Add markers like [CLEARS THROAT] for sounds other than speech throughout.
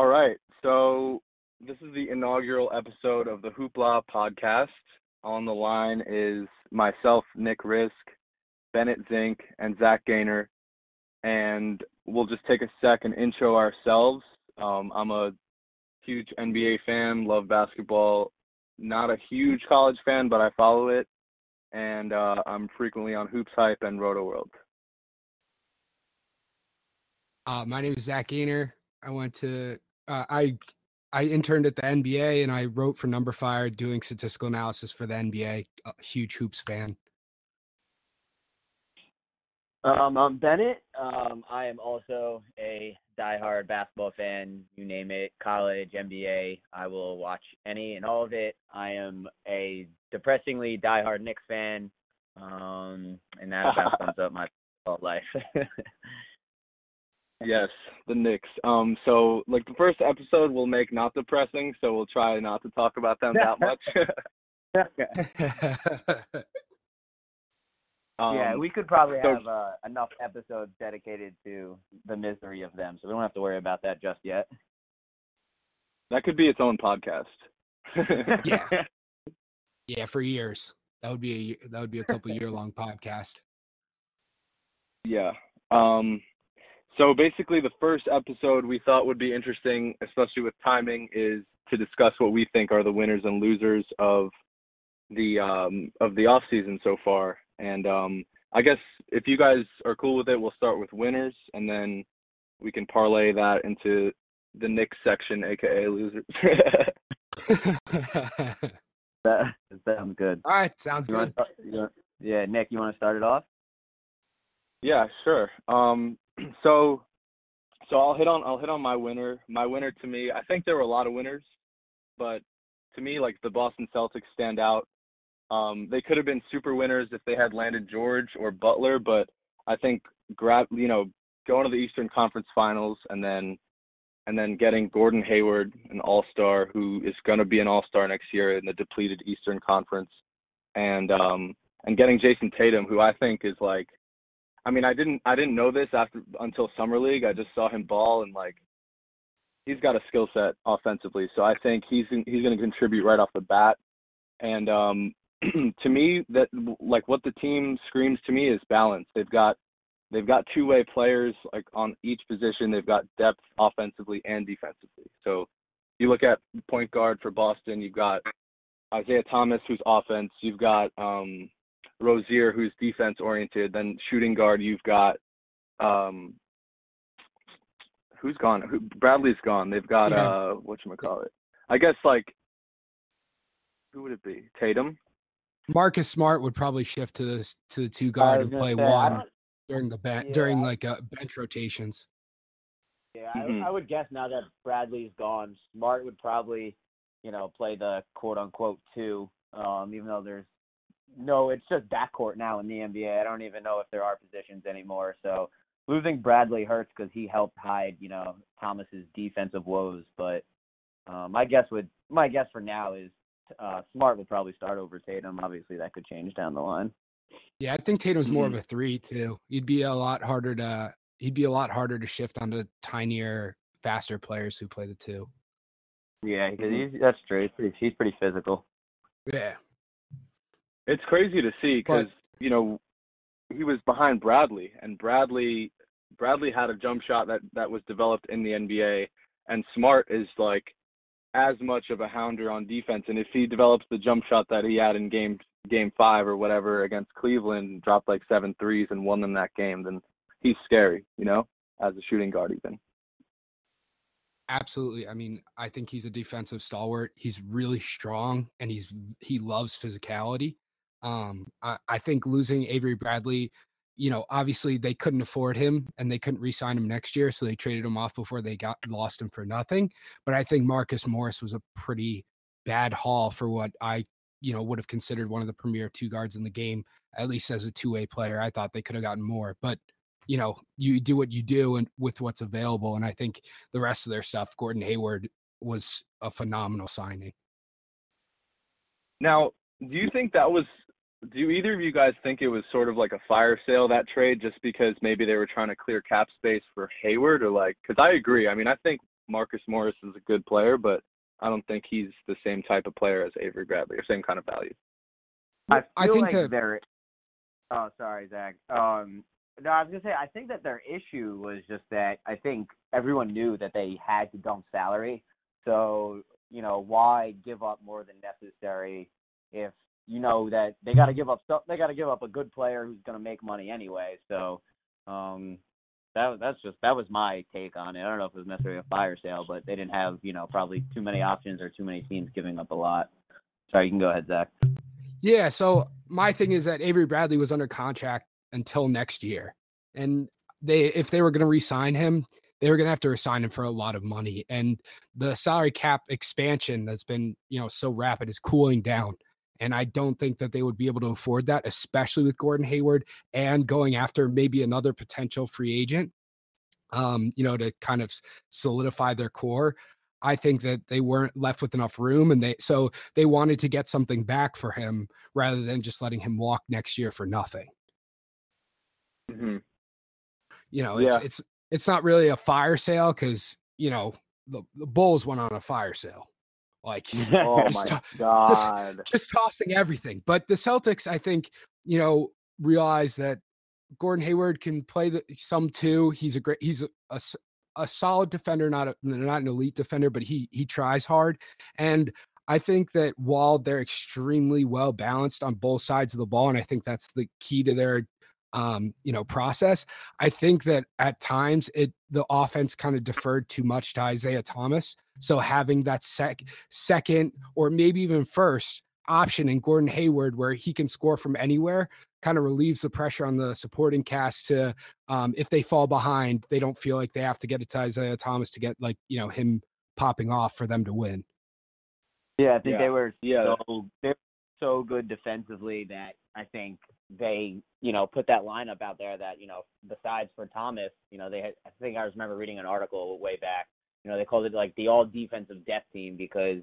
All right. So this is the inaugural episode of the Hoopla podcast. On the line is myself, Nick Risk, Bennett Zink, and Zach Gaynor. And we'll just take a second intro ourselves. Um, I'm a huge NBA fan, love basketball. Not a huge college fan, but I follow it. And uh, I'm frequently on Hoops Hype and Roto World. Uh, my name is Zach Gaynor. I went to uh, I I interned at the NBA and I wrote for numberFire doing statistical analysis for the NBA. A huge hoops fan. Um, I'm Bennett. Um, I am also a diehard basketball fan. You name it, college, NBA. I will watch any and all of it. I am a depressingly diehard Knicks fan. Um, and that about [LAUGHS] sums up my life. [LAUGHS] Yes, the Knicks. Um, so like the first episode we'll make not depressing, so we'll try not to talk about them that [LAUGHS] much. [LAUGHS] um, yeah, we could probably so, have uh, enough episodes dedicated to the misery of them, so we don't have to worry about that just yet. That could be its own podcast. [LAUGHS] yeah, yeah, for years. That would be a that would be a couple year long podcast. Yeah. Um so basically, the first episode we thought would be interesting, especially with timing, is to discuss what we think are the winners and losers of the um, of the off season so far. And um, I guess if you guys are cool with it, we'll start with winners, and then we can parlay that into the Knicks section, aka losers. [LAUGHS] that sounds good. All right, sounds you good. Want, yeah, Nick, you want to start it off? Yeah, sure. Um, [CLEARS THROAT] so so I'll hit on I'll hit on my winner. My winner to me, I think there were a lot of winners, but to me, like the Boston Celtics stand out. Um, they could have been super winners if they had landed George or Butler, but I think grab you know going to the Eastern Conference Finals and then and then getting Gordon Hayward, an All Star who is going to be an All Star next year in the depleted Eastern Conference, and um, and getting Jayson Tatum, who I think is like I mean, I didn't I didn't know this after until summer league. I just saw him ball and like he's got a skill set offensively. So I think he's he's going to contribute right off the bat. And um [CLEARS THROAT] to me that like what the team screams to me is balance. They've got they've got two-way players like on each position. They've got depth offensively and defensively. So you look at point guard for Boston, you've got Isaiah Thomas who's offense, you've got um Rozier, who's defense oriented. Then shooting guard, you've got um, who's gone? Who, Bradley's gone. They've got yeah. uh, what you call it? I guess like who would it be? Tatum. Marcus Smart would probably shift to this to the two guard and play say, one during the bench yeah, during like uh, bench rotations. Yeah, mm-hmm. I, I would guess now that Bradley's gone, Smart would probably, you know, play the quote unquote two. Um, even though there's no, it's just backcourt now in the NBA. I don't even know if there are positions anymore. So losing Bradley hurts because he helped hide, you know, Thomas's defensive woes. But um, my guess would my guess for now is uh, Smart will probably start over Tatum. Obviously, that could change down the line. Yeah, I think Tatum's more mm-hmm. of a three too. He'd be a lot harder to he'd be a lot harder to shift onto tinier, faster players who play the two. Yeah, because mm-hmm. he's that's true. He's pretty, he's pretty physical. Yeah. It's crazy to see because you know he was behind Bradley, and Bradley Bradley had a jump shot that that was developed in the NBA, and Smart is like as much of a hounder on defense. And if he develops the jump shot that he had in game game five or whatever against Cleveland, dropped like seven threes and won them that game, then he's scary, you know, as a shooting guard even. Absolutely. I mean, I think he's a defensive stalwart. He's really strong and he's he loves physicality. Um, I, I think losing Avery Bradley, you know, obviously they couldn't afford him and they couldn't re-sign him next year, so they traded him off before they got lost him for nothing. But I think Marcus Morris was a pretty bad haul for what I, you know, would have considered one of the premier two guards in the game, at least as a two-way player. I thought they could have gotten more, but you know, you do what you do and with what's available. And I think the rest of their stuff, Gordon Hayward was a phenomenal signing. Now, do you think that was do either of you guys think it was sort of like a fire sale that trade, just because maybe they were trying to clear cap space for Hayward, or like? Because I agree. I mean, I think Marcus Morris is a good player, but I don't think he's the same type of player as Avery Bradley or same kind of value. I, I think like that they're. Oh, sorry, Zach. Um, no, I was gonna say I think that their issue was just that I think everyone knew that they had to dump salary. So you know why give up more than necessary if you know that they got to give up stuff. They got to give up a good player who's gonna make money anyway. So um, that that's just that was my take on it. I don't know if it was necessarily a fire sale, but they didn't have you know probably too many options or too many teams giving up a lot. Sorry, you can go ahead, Zach. Yeah. So my thing is that Avery Bradley was under contract until next year, and they if they were going to re-sign him, they were going to have to resign him for a lot of money, and the salary cap expansion that's been you know so rapid is cooling down. And I don't think that they would be able to afford that, especially with Gordon Hayward and going after maybe another potential free agent, um, you know, to kind of solidify their core. I think that they weren't left with enough room, and they so they wanted to get something back for him rather than just letting him walk next year for nothing. Mm-hmm. You know, it's yeah. it's it's not really a fire sale because you know the, the Bulls went on a fire sale. Like, [LAUGHS] [LAUGHS] oh my to- god, just, just tossing everything. But the Celtics, I think, you know, realize that Gordon Hayward can play the some too. He's a great. He's a, a, a solid defender, not a, not an elite defender, but he he tries hard. And I think that while they're extremely well balanced on both sides of the ball, and I think that's the key to their um, you know, process. I think that at times it the offense kind of deferred too much to Isaiah Thomas. So having that sec second or maybe even first option in Gordon Hayward where he can score from anywhere kind of relieves the pressure on the supporting cast to um, if they fall behind, they don't feel like they have to get it to Isaiah Thomas to get like, you know, him popping off for them to win. Yeah, I think yeah. they were yeah. so they're so good defensively that I think they, you know, put that lineup out there that, you know, besides for Thomas, you know, they had, I think I remember reading an article way back, you know, they called it like the all defensive death team because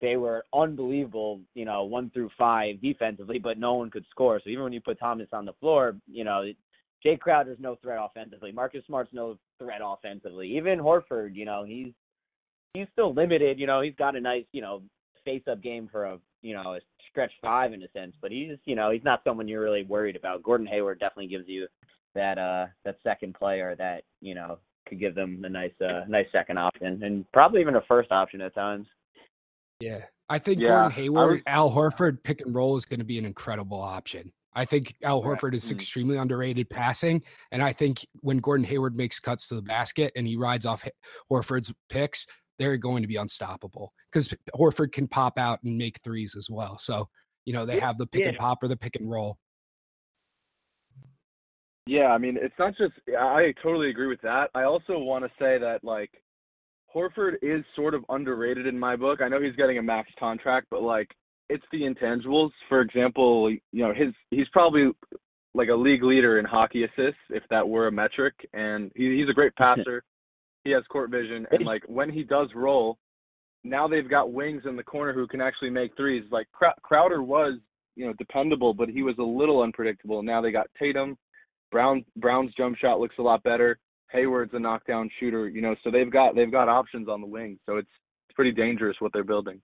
they were unbelievable, you know, one through five defensively, but no one could score. So even when you put Thomas on the floor, you know, Jae Crowder's no threat offensively. Marcus Smart's no threat offensively. Even Horford, you know, he's he's still limited. You know, he's got a nice, you know, face up game for a you know a stretch five in a sense, but he's you know he's not someone you're really worried about. Gordon Hayward definitely gives you that uh that second player that you know could give them a nice uh nice second option and probably even a first option at times. Yeah, I think yeah, Gordon Hayward, would, Al Horford pick and roll is going to be an incredible option. I think Al Horford is mm-hmm. extremely underrated passing, and I think when Gordon Hayward makes cuts to the basket and he rides off Horford's picks, they're going to be unstoppable because Horford can pop out and make threes as well. So, you know, they have the pick yeah. and pop or the pick and roll. Yeah, I mean, it's not just, I totally agree with that. I also want to say that, like, Horford is sort of underrated in my book. I know he's getting a max contract, but, like, it's the intangibles. For example, you know, his he's probably like a league leader in hockey assists, if that were a metric. And he, he's a great passer. He has court vision, and like when he does roll, now they've got wings in the corner who can actually make threes. Like Crowder was, you know, dependable, but he was a little unpredictable. Now they got Tatum. Brown Brown's jump shot looks a lot better. Hayward's a knockdown shooter, you know, so they've got they've got options on the wing. So it's it's pretty dangerous what they're building.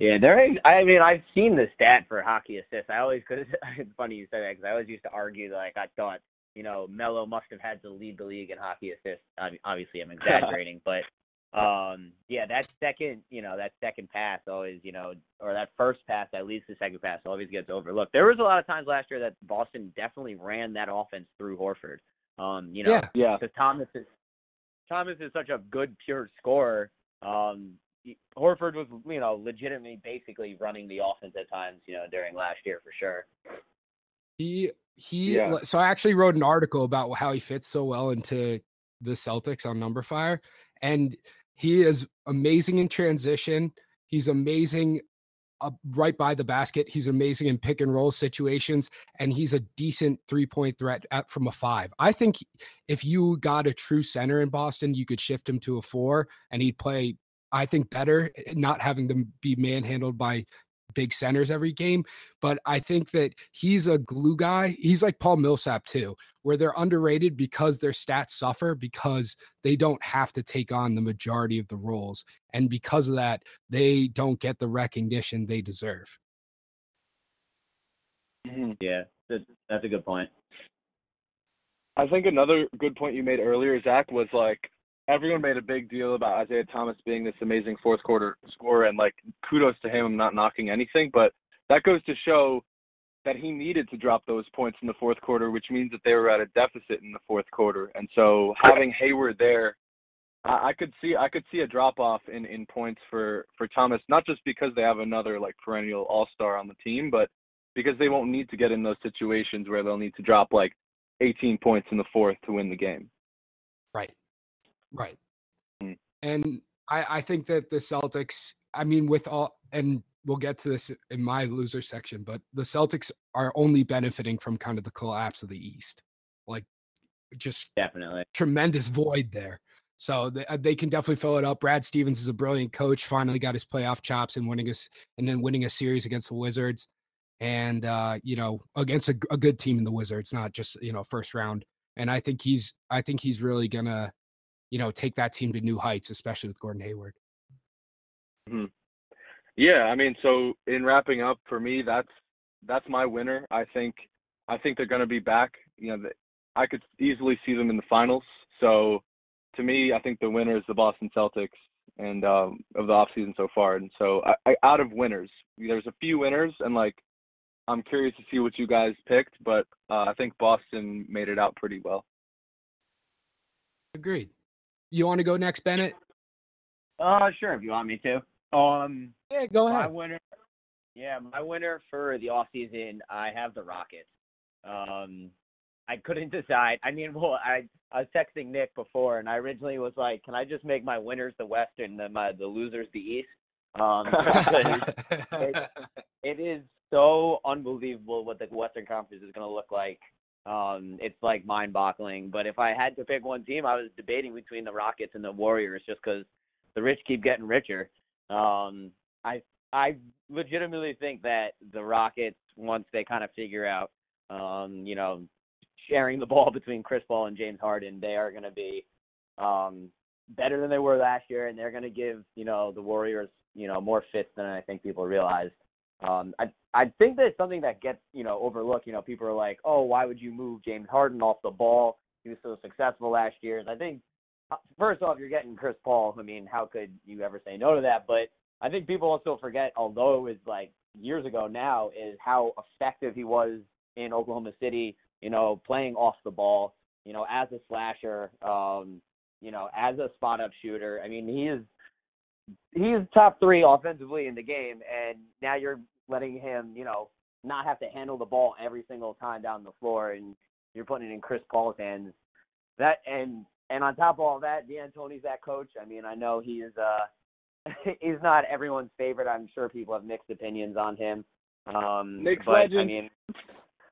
Yeah, there. I mean, I've seen the stat for hockey assists. I always, cause [LAUGHS] it's funny you say that because I always used to argue like I thought you know, Melo must have had to lead the league in hockey assists. Obviously, I'm [LAUGHS] exaggerating, but um, yeah, that second, you know, that second pass always, you know, or that first pass that leads to the second pass always gets overlooked. There was a lot of times last year that Boston definitely ran that offense through Horford. Um, you know, yeah, yeah, because Thomas is Thomas is such a good pure scorer. Um, Horford was, you know, legitimately basically running the offense at times, you know, during last year for sure. He he yeah. so I actually wrote an article about how he fits so well into the Celtics on numberFire and he is amazing in transition. He's amazing uh, right by the basket. He's amazing in pick and roll situations, and he's a decent three point threat at, from a five. I think if you got a true center in Boston, you could shift him to a four, and he'd play. I think better, eh, not having to be manhandled by big centers every game, but I think that he's a glue guy. He's like Paul Millsap too, where they're underrated because their stats suffer because they don't have to take on the majority of the roles. And because of that, they don't get the recognition they deserve. Mm-hmm. Yeah, that's a good point. I think another good point you made earlier, Zach, was like everyone made a big deal about Isaiah Thomas being this amazing fourth quarter scorer, and like kudos to him. I'm not knocking anything, but that goes to show that he needed to drop those points in the fourth quarter, which means that they were at a deficit in the fourth quarter. And so having Hayward there, I, I could see I could see a drop off in in points for for Thomas, not just because they have another like perennial All Star on the team, but because they won't need to get in those situations where they'll need to drop like 18 points in the fourth to win the game. Right. Right. Mm. And I, I think that the Celtics, I mean, with all, and we'll get to this in my loser section, but the Celtics are only benefiting from kind of the collapse of the East. Like, just definitely tremendous void there. So they, uh, they can definitely fill it up. Brad Stevens is a brilliant coach. Finally got his playoff chops and winning us, and then winning a series against the Wizards, and uh, you know against a, a good team in the Wizards, not just you know first round. And I think he's I think he's really gonna you know, take that team to new heights, especially with Gordon Hayward. Mm-hmm. Yeah, I mean, so in wrapping up for me, that's that's my winner. I think I think they're going to be back. You know, I could easily see them in the finals. So to me, I think the winner is the Boston Celtics and um, of the offseason so far. And so I, I, out of winners, there's a few winners, and like I'm curious to see what you guys picked, but uh, I think Boston made it out pretty well. Agreed. You want to go next, Bennett? Uh, sure, if you want me to. Um, yeah, go ahead. My winner, yeah, my winner for the off season, I have the Rockets. Um, I couldn't [LAUGHS] decide. I mean, well, I I was texting Nick before, and I originally was like, "Can I just make my winners the West and the, my the losers the East?" Um, [LAUGHS] it, it is so unbelievable what the Western Conference is going to look like um, it's like mind-boggling. But if I had to pick one team, I was debating between the Rockets and the Warriors, just because the rich keep getting richer. Um, I I legitimately think that the Rockets, once they kind of figure out, um, you know, sharing the ball [LAUGHS] between Chris Paul and James Harden, they are going to be um, better than they were last year, and they're going to give you know the Warriors you know more fits than I think people realize. Um, I I think that's something that gets you know overlooked. You know, people are like, oh, why would you move James Harden off the ball? He was so successful last year. And I think uh, first off, you're getting Chris Paul. I mean, how could you ever say no to that? But I think people also forget, although it was like years ago now, is how effective he was in Oklahoma City. You know, playing off the ball. You know, as a slasher. Um, you know, as a spot up shooter. I mean, he is he's top three offensively in the game, and now you're letting him, you know, not have to handle the ball every single time down the floor, and you're putting it in Chris Paul's hands. That and and on top of all that, D'Antoni's that coach. I mean, I know he is uh [LAUGHS] he's not everyone's favorite. I'm sure people have mixed opinions on him. Um Nick's but legend. I mean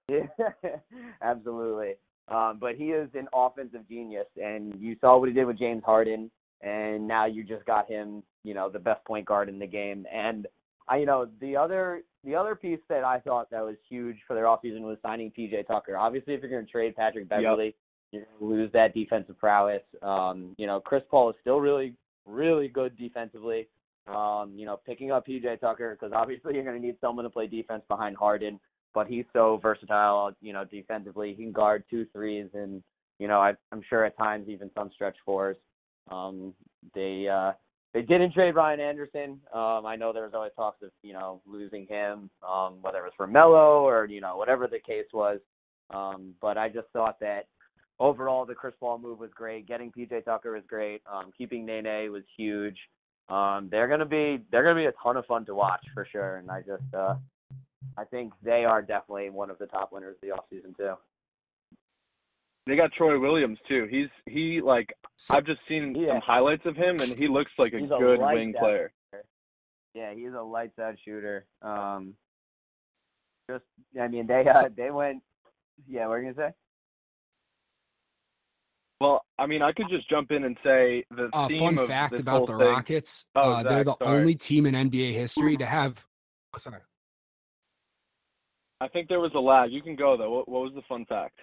yeah, [LAUGHS] absolutely. Um, but he is an offensive genius, and you saw what he did with James Harden, and now you just got him, you know, the best point guard in the game. And I, you know, the other the other piece that I thought that was huge for their offseason was signing PJ Tucker. Obviously, if you're going to trade Patrick Beverley, yep. you're going to lose that defensive prowess. Um, you know, Chris Paul is still really, really good defensively. Um, you know, picking up PJ Tucker because obviously you're going to need someone to play defense behind Harden, but he's so versatile. You know, defensively, he can guard two threes, and you know, I, I'm sure at times even some stretch fours. Um, they uh, they didn't trade Ryan Anderson. Um, I know there was always talks of you know losing him, um, whether it was for Melo or you know whatever the case was. Um, but I just thought that overall the Chris Paul move was great. Getting PJ Tucker was great. Um, keeping Nene was huge. Um, they're gonna be they're gonna be a ton of fun to watch for sure. And I just uh, I think they are definitely one of the top winners of the offseason too. They got Troy Williams too. He's he like I've just seen yeah. some highlights of him, and he looks like a he's good a wing player. Shooter. Yeah, he's a lights out shooter. Um, just I mean they uh, they went. Yeah, what are you gonna say? Well, I mean, I could just jump in and say the uh, fun fact about the thing, Rockets. oh, uh, they're the sorry. only team in NBA history to have. Oh, sorry, I think there was a lag. You can go though. What, what was the fun fact?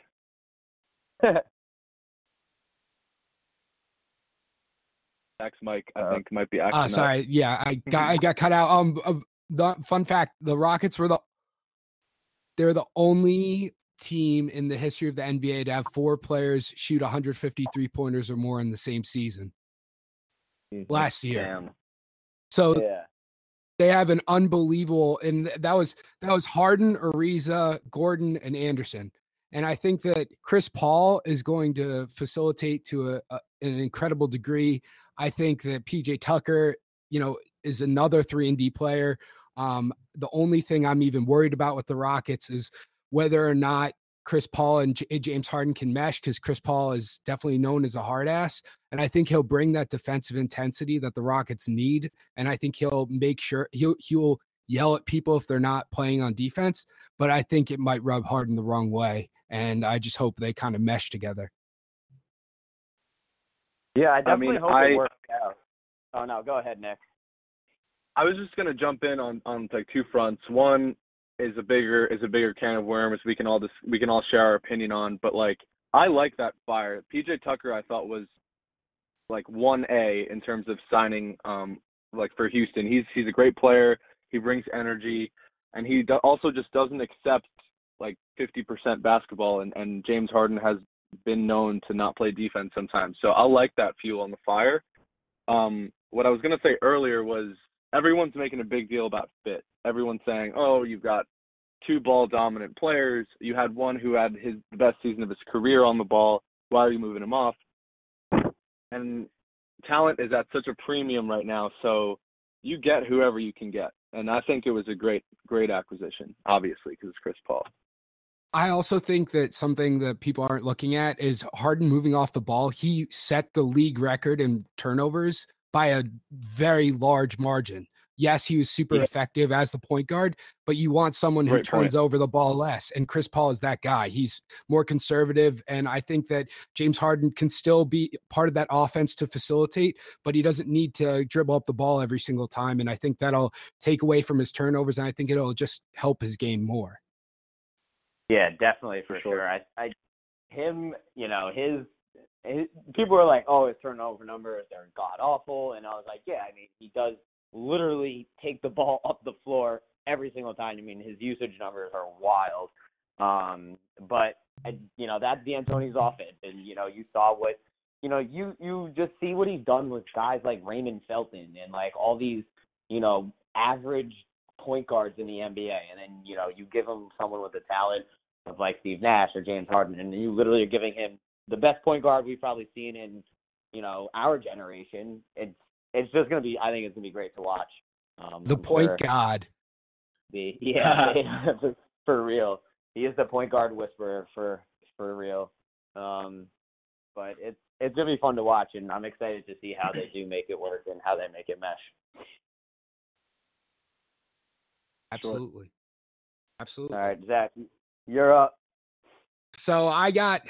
X Mike, I uh, think might be. Uh, sorry, yeah, I [LAUGHS] got I got cut out. Um, uh, the fun fact: the Rockets were the they're the only team in the history of the NBA to have four players shoot 153 pointers or more in the same season. Mm-hmm. Last year, Damn. so yeah. they have an unbelievable, and that was that was Harden, Ariza, Gordon, and Anderson. And I think that Chris Paul is going to facilitate to a, a, an incredible degree. I think that PJ Tucker, you know, is another three and D player. Um, the only thing I'm even worried about with the Rockets is whether or not Chris Paul and J- James Harden can mesh because Chris Paul is definitely known as a hard ass. And I think he'll bring that defensive intensity that the Rockets need. And I think he'll make sure he'll he'll yell at people if they're not playing on defense. But I think it might rub Harden the wrong way. And I just hope they kind of mesh together. Yeah, I definitely I mean, hope I, it works out. Oh no, go ahead, Nick. I was just gonna jump in on on like two fronts. One is a bigger is a bigger can of worms we can all just we can all share our opinion on. But like I like that fire. PJ Tucker I thought was like one A in terms of signing um like for Houston. He's he's a great player. He brings energy, and he do- also just doesn't accept like 50% basketball. And and James Harden has been known to not play defense sometimes. So I like that fuel on the fire. Um, what I was gonna say earlier was everyone's making a big deal about fit. Everyone's saying, "Oh, you've got two ball dominant players. You had one who had his the best season of his career on the ball. Why are you moving him off?" And talent is at such a premium right now, so you get whoever you can get. And I think it was a great great acquisition, obviously, because it's Chris Paul. I also think that something that people aren't looking at is Harden moving off the ball. He set the league record in turnovers by a very large margin. Yes, he was super yeah. effective as the point guard, but you want someone who Great turns point. over the ball less. And Chris Paul is that guy. He's more conservative. And I think that James Harden can still be part of that offense to facilitate, but he doesn't need to dribble up the ball every single time. And I think that'll take away from his turnovers. And I think it'll just help his game more. Yeah, definitely for, for sure. sure. I, I, him, you know, his people were like, "Oh, his turnover numbers are god awful," and I was like, "Yeah, I mean, he does literally take the ball [LAUGHS] up the floor every single time. I mean, his usage numbers are wild. Um, but you know, that's D'Antoni's offense, and you know, you saw what you know, you you just see what he's done with guys like Raymond Felton and like all these, you know, average point guards in the NBA, and then you know, you give him someone with the talent of like Steve Nash or James Harden, and you literally are giving him the best point guard we've probably seen in, you know, our generation. It's it's just gonna be. I think it's gonna be great to watch. Um, the point guard. The [LAUGHS] yeah, [LAUGHS] for real. He is the point guard whisperer for for real. Um, but it's it's gonna be fun to watch, and I'm excited to see how they do make it work and how they make it mesh. Absolutely. Absolutely. All right, Zach, you're up. So I got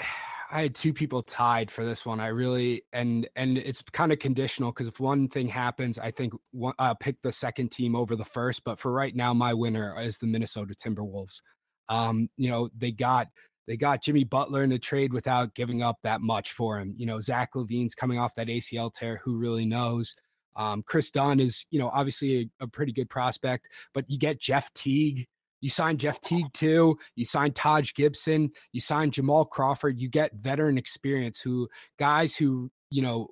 I had two people tied for this one. I really and and it's kind of conditional because if one thing happens, I think one, I'll pick the second team over the first. But for right now, my winner is the Minnesota Timberwolves. Um, you know, they got they got Jimmy Butler in a trade without giving up that much for him. You know, Zach LaVine's coming off that ACL tear. Who really knows? Um, Kris Dunn is, you know, obviously a, a pretty good prospect, but you get Jeff Teague you signed Jeff Teague too. You signed Taj Gibson. You signed Jamal Crawford. You get veteran experience who guys who, you know,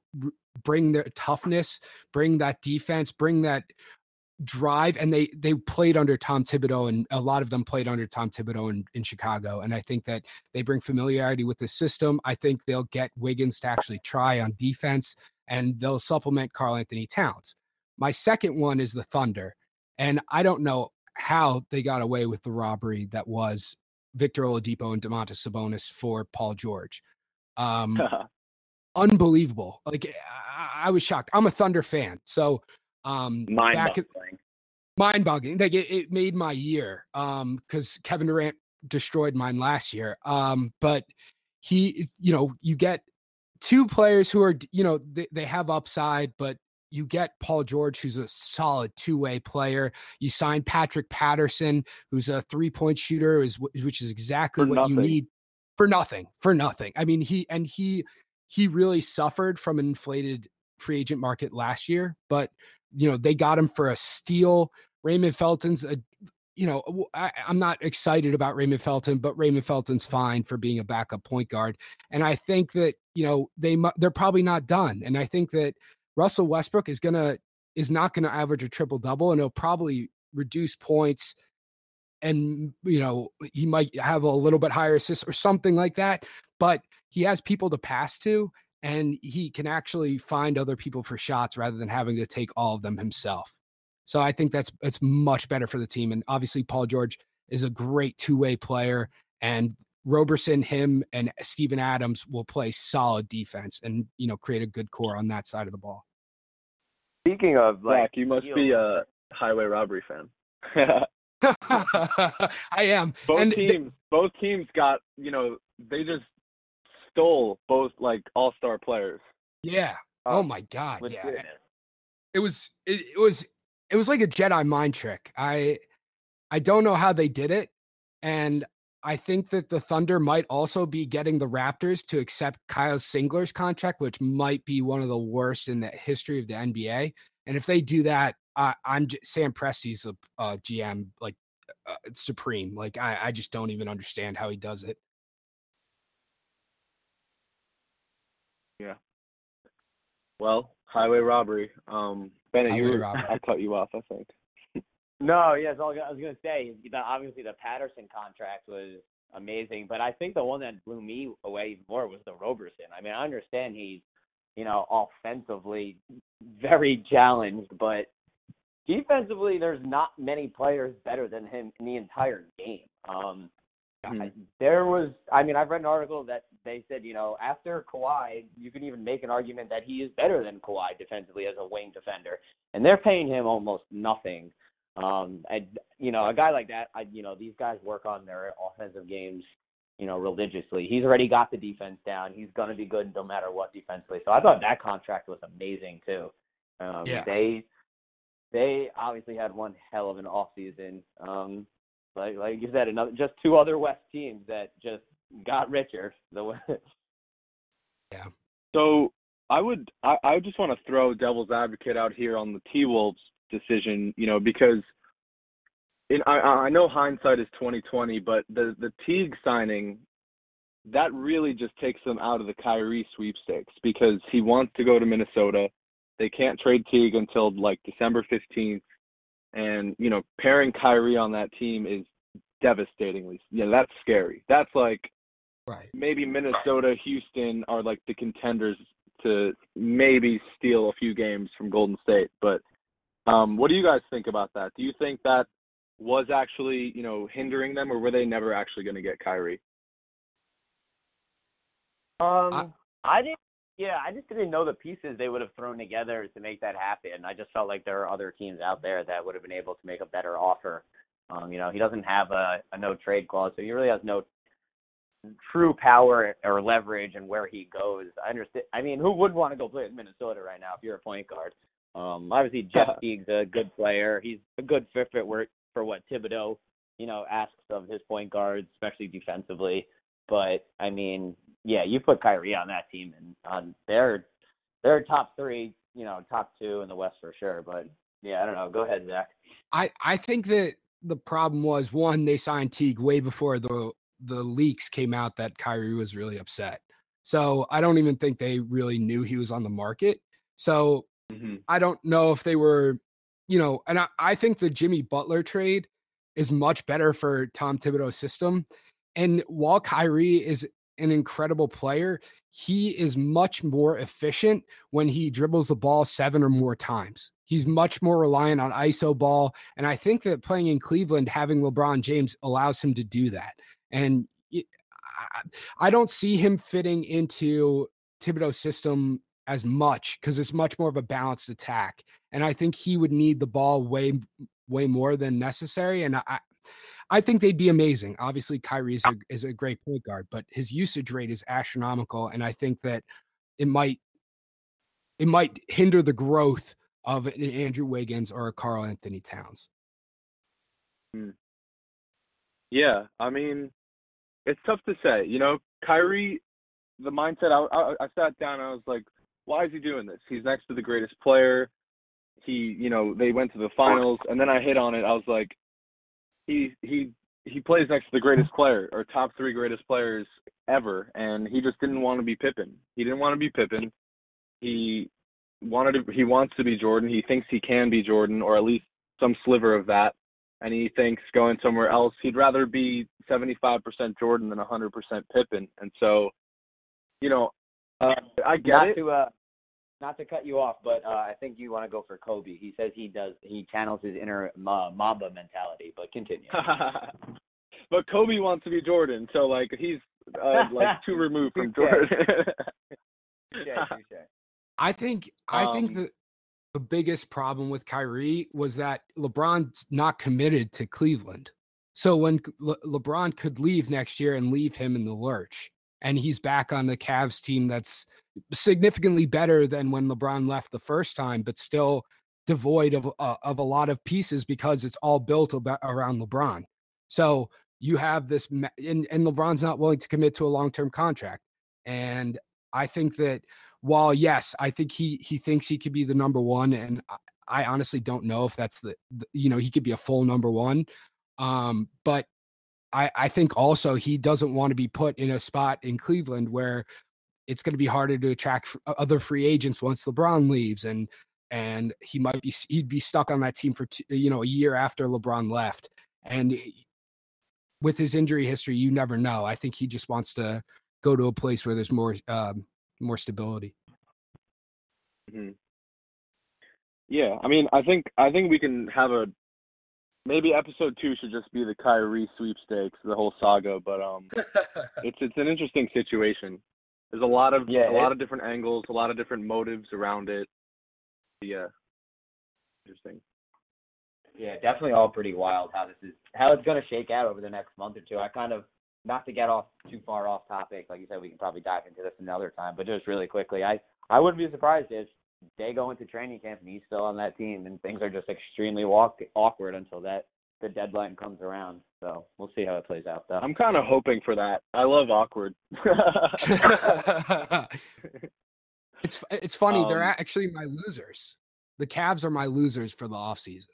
bring their toughness, bring that defense, bring that drive and they they played under Tom Thibodeau and a lot of them played under Tom Thibodeau in, in Chicago and I think that they bring familiarity with the system. I think they'll get Wiggins to actually try on defense and they'll supplement Karl-Anthony Towns. My second one is the Thunder. And I don't know how they got away with the robbery that was Victor Oladipo and Domantas Sabonis for Paul George. Um, [LAUGHS] unbelievable. Like I, I, was shocked. I'm a Thunder fan, so um, mind-boggling. Mind-boggling. Like it, it made my year um, because Kevin Durant destroyed mine last year. Um, but he, you know, you get two players who are, you know, they, they have upside, but you get Paul George, who's a solid two way player. You sign Patrick Patterson, who's a three point shooter, is which is exactly for what nothing. you need for nothing. For nothing. I mean, he and he he really suffered from an inflated free agent market last year, but you know they got him for a steal. Raymond Felton's a you know, I, am not excited about Raymond Felton, but Raymond Felton's fine for being a backup point guard. And I think that you know they they're probably not done. And I think that Russell Westbrook is gonna is not gonna average a triple double, and he'll probably reduce points. And mm, you know he might have a little bit higher assists or something like that, but he has people to pass to, and he can actually find other people for shots rather than having to take all of them himself. So I think that's it's much better for the team. And obviously, Paul George is a great two way player, and Roberson, him, and Steven Adams will play solid defense and you know create a good core on that side of the ball. Speaking of like, Zach, you must be a highway robbery fan. [LAUGHS] I am. Both and teams, they, both teams got you know they just stole both like all star players. Yeah. Uh, oh my god. Yeah. legit. It was. It, it was. It was like a Jedi mind trick. I. I don't know how they did it, and I think that the Thunder might also be getting the Raptors to accept Kyle Singler's contract, which might be one of the worst in the history of the NBA. And if they do that, I'm j- Sam Presti's a, a GM like uh, supreme. Like I, I just don't even understand how he does it. Yeah. Well, highway robbery. Um, Bennett, you were, robbery. I cut you off. I think. No, yes, all I was gonna say. That obviously the Patterson contract was amazing, but I think the one that blew me away even more was the Roberson. I mean, I understand he's, you know, offensively very challenged, but defensively, there's not many players better than him in the entire game. Um, Hmm. I, there was, I mean, I've read an article that they said, you know, after Kawhi, you can even make an argument that he is better than Kawhi defensively as a wing defender, and they're paying him almost nothing. Um, and you know, a guy like that, I, you know, these guys work on their offensive games, you know, religiously. He's already got the defense down. He's gonna be good no matter what defensively. So I thought that contract was amazing too. Um, Yeah. They, they obviously had one hell of an off season. Um, like like you said, another just two other West teams that just got richer. The [LAUGHS] yeah. So I would I, I just want to throw devil's advocate out here on the T Wolves decision, you know, because in I I know hindsight is twenty twenty, but the the Teague signing that really just takes them out of the Kyrie sweepstakes because he wants to go to Minnesota. They can't trade Teague until like December fifteenth. And, you know, pairing Kyrie on that team is devastatingly yeah, you know, that's scary. That's like Right. maybe Minnesota, Houston are like the contenders to maybe steal a few games from Golden State. But um, what do you guys think about that? Do you think that was actually, you know, hindering them, or were they never actually going to get Kyrie? Um, I, didn't. Yeah, I just didn't know the pieces they would have thrown together to make that happen. I just felt like there are other teams out there that would have been able to make a better offer. Um, you know, he doesn't have a, a no trade clause, so he really has no true power or leverage in where he goes. I understand. I mean, who would want to go play with Minnesota right now if you're a point guard? Um, obviously [LAUGHS] Jeff Teague's a good player. He's a good fit for for what Thibodeau, you know, asks of his point guards, especially defensively. But I mean, yeah, you put Kyrie on that team, and um, they're they're top three, you know, top two in the West for sure. But yeah, I don't know. Go ahead, Zach. I I think that the problem was one they signed Teague way before the the leaks came out that Kyrie was really upset. So I don't even think they really knew he was on the market. So Mm-hmm. I don't know if they were, you know, and I, I think the Jimmy Butler trade is much better for Tom Thibodeau's system. And while Kyrie is an incredible player, he is much more efficient when he dribbles the ball seven or more times. He's much more reliant on ISO ball. And I think that playing in Cleveland, having LeBron James allows him to do that. And I, I don't see him fitting into Thibodeau's system as much because it's much more of a balanced attack. And I think he would need the ball way, way more than necessary. And I, I think they'd be amazing. Obviously, Kyrie is a, is a great point guard, but his usage rate is astronomical. And I think that it might it might hinder the growth of an Andrew Wiggins or a Karl-Anthony Towns. Hmm. Yeah, I mean, it's tough to say. You know, Kyrie, the mindset. I, I, I sat down. and I was like, why is he doing this? He's next to the greatest player. He, you know, they went to the finals, and then I hit on it. I was like, he he he plays next to the greatest player or top three greatest players ever, and he just didn't want to be Pippen. He didn't want to be Pippen. He wanted to. He wants to be Jordan. He thinks he can be Jordan, or at least some sliver of that. And he thinks going somewhere else, he'd rather be 75% Jordan than 100% Pippen. And so, you know, uh, I get not it. To, uh, not to cut you off, but uh, I think you want to go for Kobe. He says he does. He channels his inner Mamba mentality. But continue. [LAUGHS] but Kobe wants to be Jordan, so like he's uh, like too [LAUGHS] removed from Jordan. I think. I um, think that the biggest problem with Kyrie was that LeBron's not committed to Cleveland. So when Le- LeBron could leave next year and leave him in the lurch, and he's back on the Cavs team that's significantly better than when LeBron left the first time, but still devoid of uh, of a lot of pieces because it's all built about, around LeBron. So you have this, and, and LeBron's not willing to commit to a long term contract. And I think that while yes, I think he he thinks he could be the number one, and I, I honestly don't know if that's the, the, you know he could be a full number one. Um, but I I think also he doesn't want to be put in a spot in Cleveland where it's going to be harder to attract other free agents once LeBron leaves and and he might be he'd be stuck on that team for two, you know a year after LeBron left and with his injury history you never know I think he just wants to go to a place where there's more um, more stability mm-hmm. yeah I mean I think I think we can have a maybe episode 2 should just be the Kyrie sweepstakes the whole saga but um [LAUGHS] it's it's an interesting situation there's a lot of yeah, a lot of different angles, a lot of different motives around it. Yeah, uh, interesting. Yeah, definitely all pretty wild how this is how it's going to shake out over the next month or two. I kind of not to get off too far off topic, like you said, we can probably dive into this another time. But just really quickly, I I wouldn't be surprised if they go into training camp and he's still on that team, and things are just extremely walk, awkward until that the deadline comes around. So we'll see how it plays out, though. I'm kind of hoping for that. I love awkward. [LAUGHS] [LAUGHS] it's it's funny. Um, They're actually my losers. The Cavs are my losers for the offseason.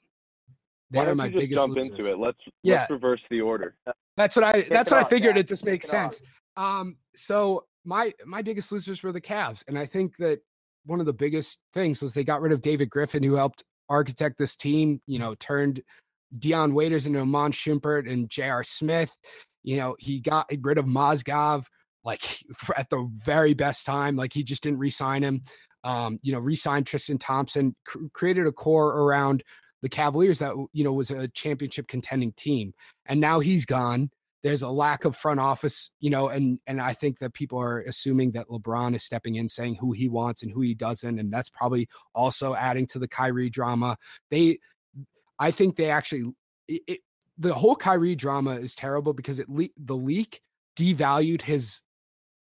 They are my biggest jump losers. into it. Let's yeah. let's reverse the order. That's what I. Kick that's what off, I figured. Yeah. It just makes sense. Um. So my my biggest losers were the Cavs, and I think that one of the biggest things was they got rid of David Griffin, who helped architect this team. You know, turned Dion Waiters and Iman Shumpert and J.R. Smith. You know, he got rid of Mozgov like [LAUGHS] at the very best time. Like he just didn't re-sign him. Um, you know, re-signed Tristan Thompson, cr- created a core around the Cavaliers that you know was a championship contending team, and now he's gone. There's a lack of front office, you know, and and I think that people are assuming that LeBron is stepping in, saying who he wants and who he doesn't, and that's probably also adding to the Kyrie drama. They I think they actually it, it, the whole Kyrie drama is terrible because it le- the leak devalued his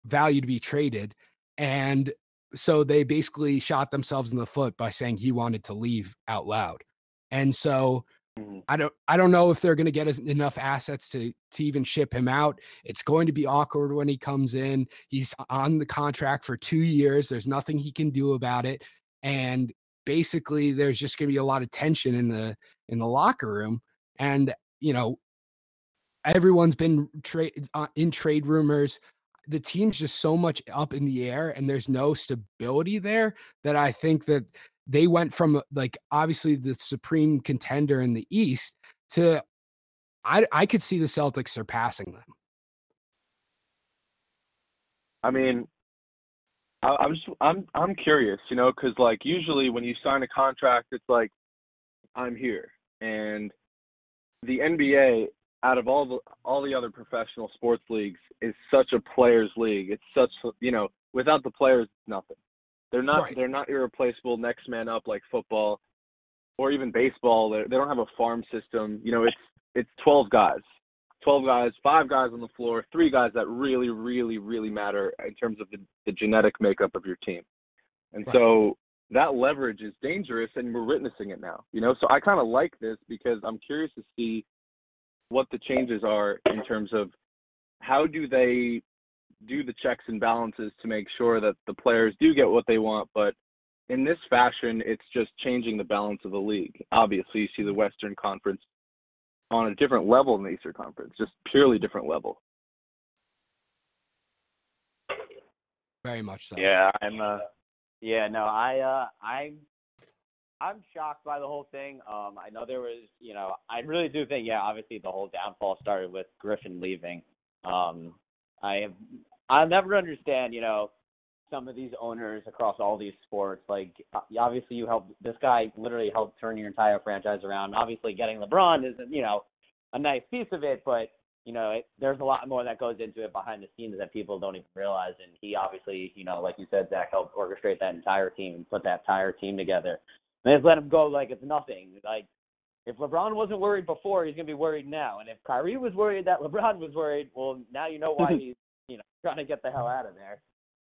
value to be traded, and so they basically shot themselves in the foot by saying he wanted to leave out loud. And so mm-hmm. I don't I don't know if they're going to get enough assets to to even ship him out. It's going to be awkward when he comes in. He's on the contract for 2 years. There's nothing he can do about it and basically there's just going to be a lot of tension in the in the locker room and you know everyone's been trade uh, in trade rumors. The team's just so much up in the air and there's no stability there that i think that they went from like obviously the supreme contender in the east to i i could see the celtics surpassing them. I mean I, I'm just I'm I'm curious, you know, because like usually when you sign a contract, it's like I'm here, and the NBA out of all the all the other professional sports leagues is such a players league. It's such you know without the players, nothing. They're not right. they're not irreplaceable next man up like football or even baseball. They they don't have a farm system. You know, it's it's 12 guys. 12 guys, five guys on the floor, three guys that really, really, really matter in terms of the, the genetic makeup of your team. And right. so that leverage is dangerous and we're witnessing it now. You know, so I kind of like this because I'm curious to see what the changes are in terms of how do they do the checks and balances to make sure that the players do get what they want, but in this fashion, it's just changing the balance of the league. Obviously, you see the Western Conference on a different level in the Eastern Conference, just purely different level. Very much so. Yeah, I'm. Uh, yeah, no, I, uh, I'm, I'm shocked by the whole thing. Um, I know there was, you know, I really do think, yeah, obviously the whole downfall started with Griffin leaving. Um, I have, I'll never understand, you know, some of these owners across all these sports. Like, uh, obviously, you helped this guy literally helped turn your entire franchise around. Obviously, getting LeBron is, you know, a nice piece of it, but you know, it, there's a lot more that goes into it behind the scenes that people don't even realize. And he obviously, you know, like you said, Zach helped orchestrate that entire team and put that entire team together. And just let him go like it's nothing. Like if LeBron wasn't worried before, he's gonna be worried now. And if Kyrie was worried that [LAUGHS] LeBron was worried, well, now you know why [LAUGHS] he's, you know, trying to get the hell out of there.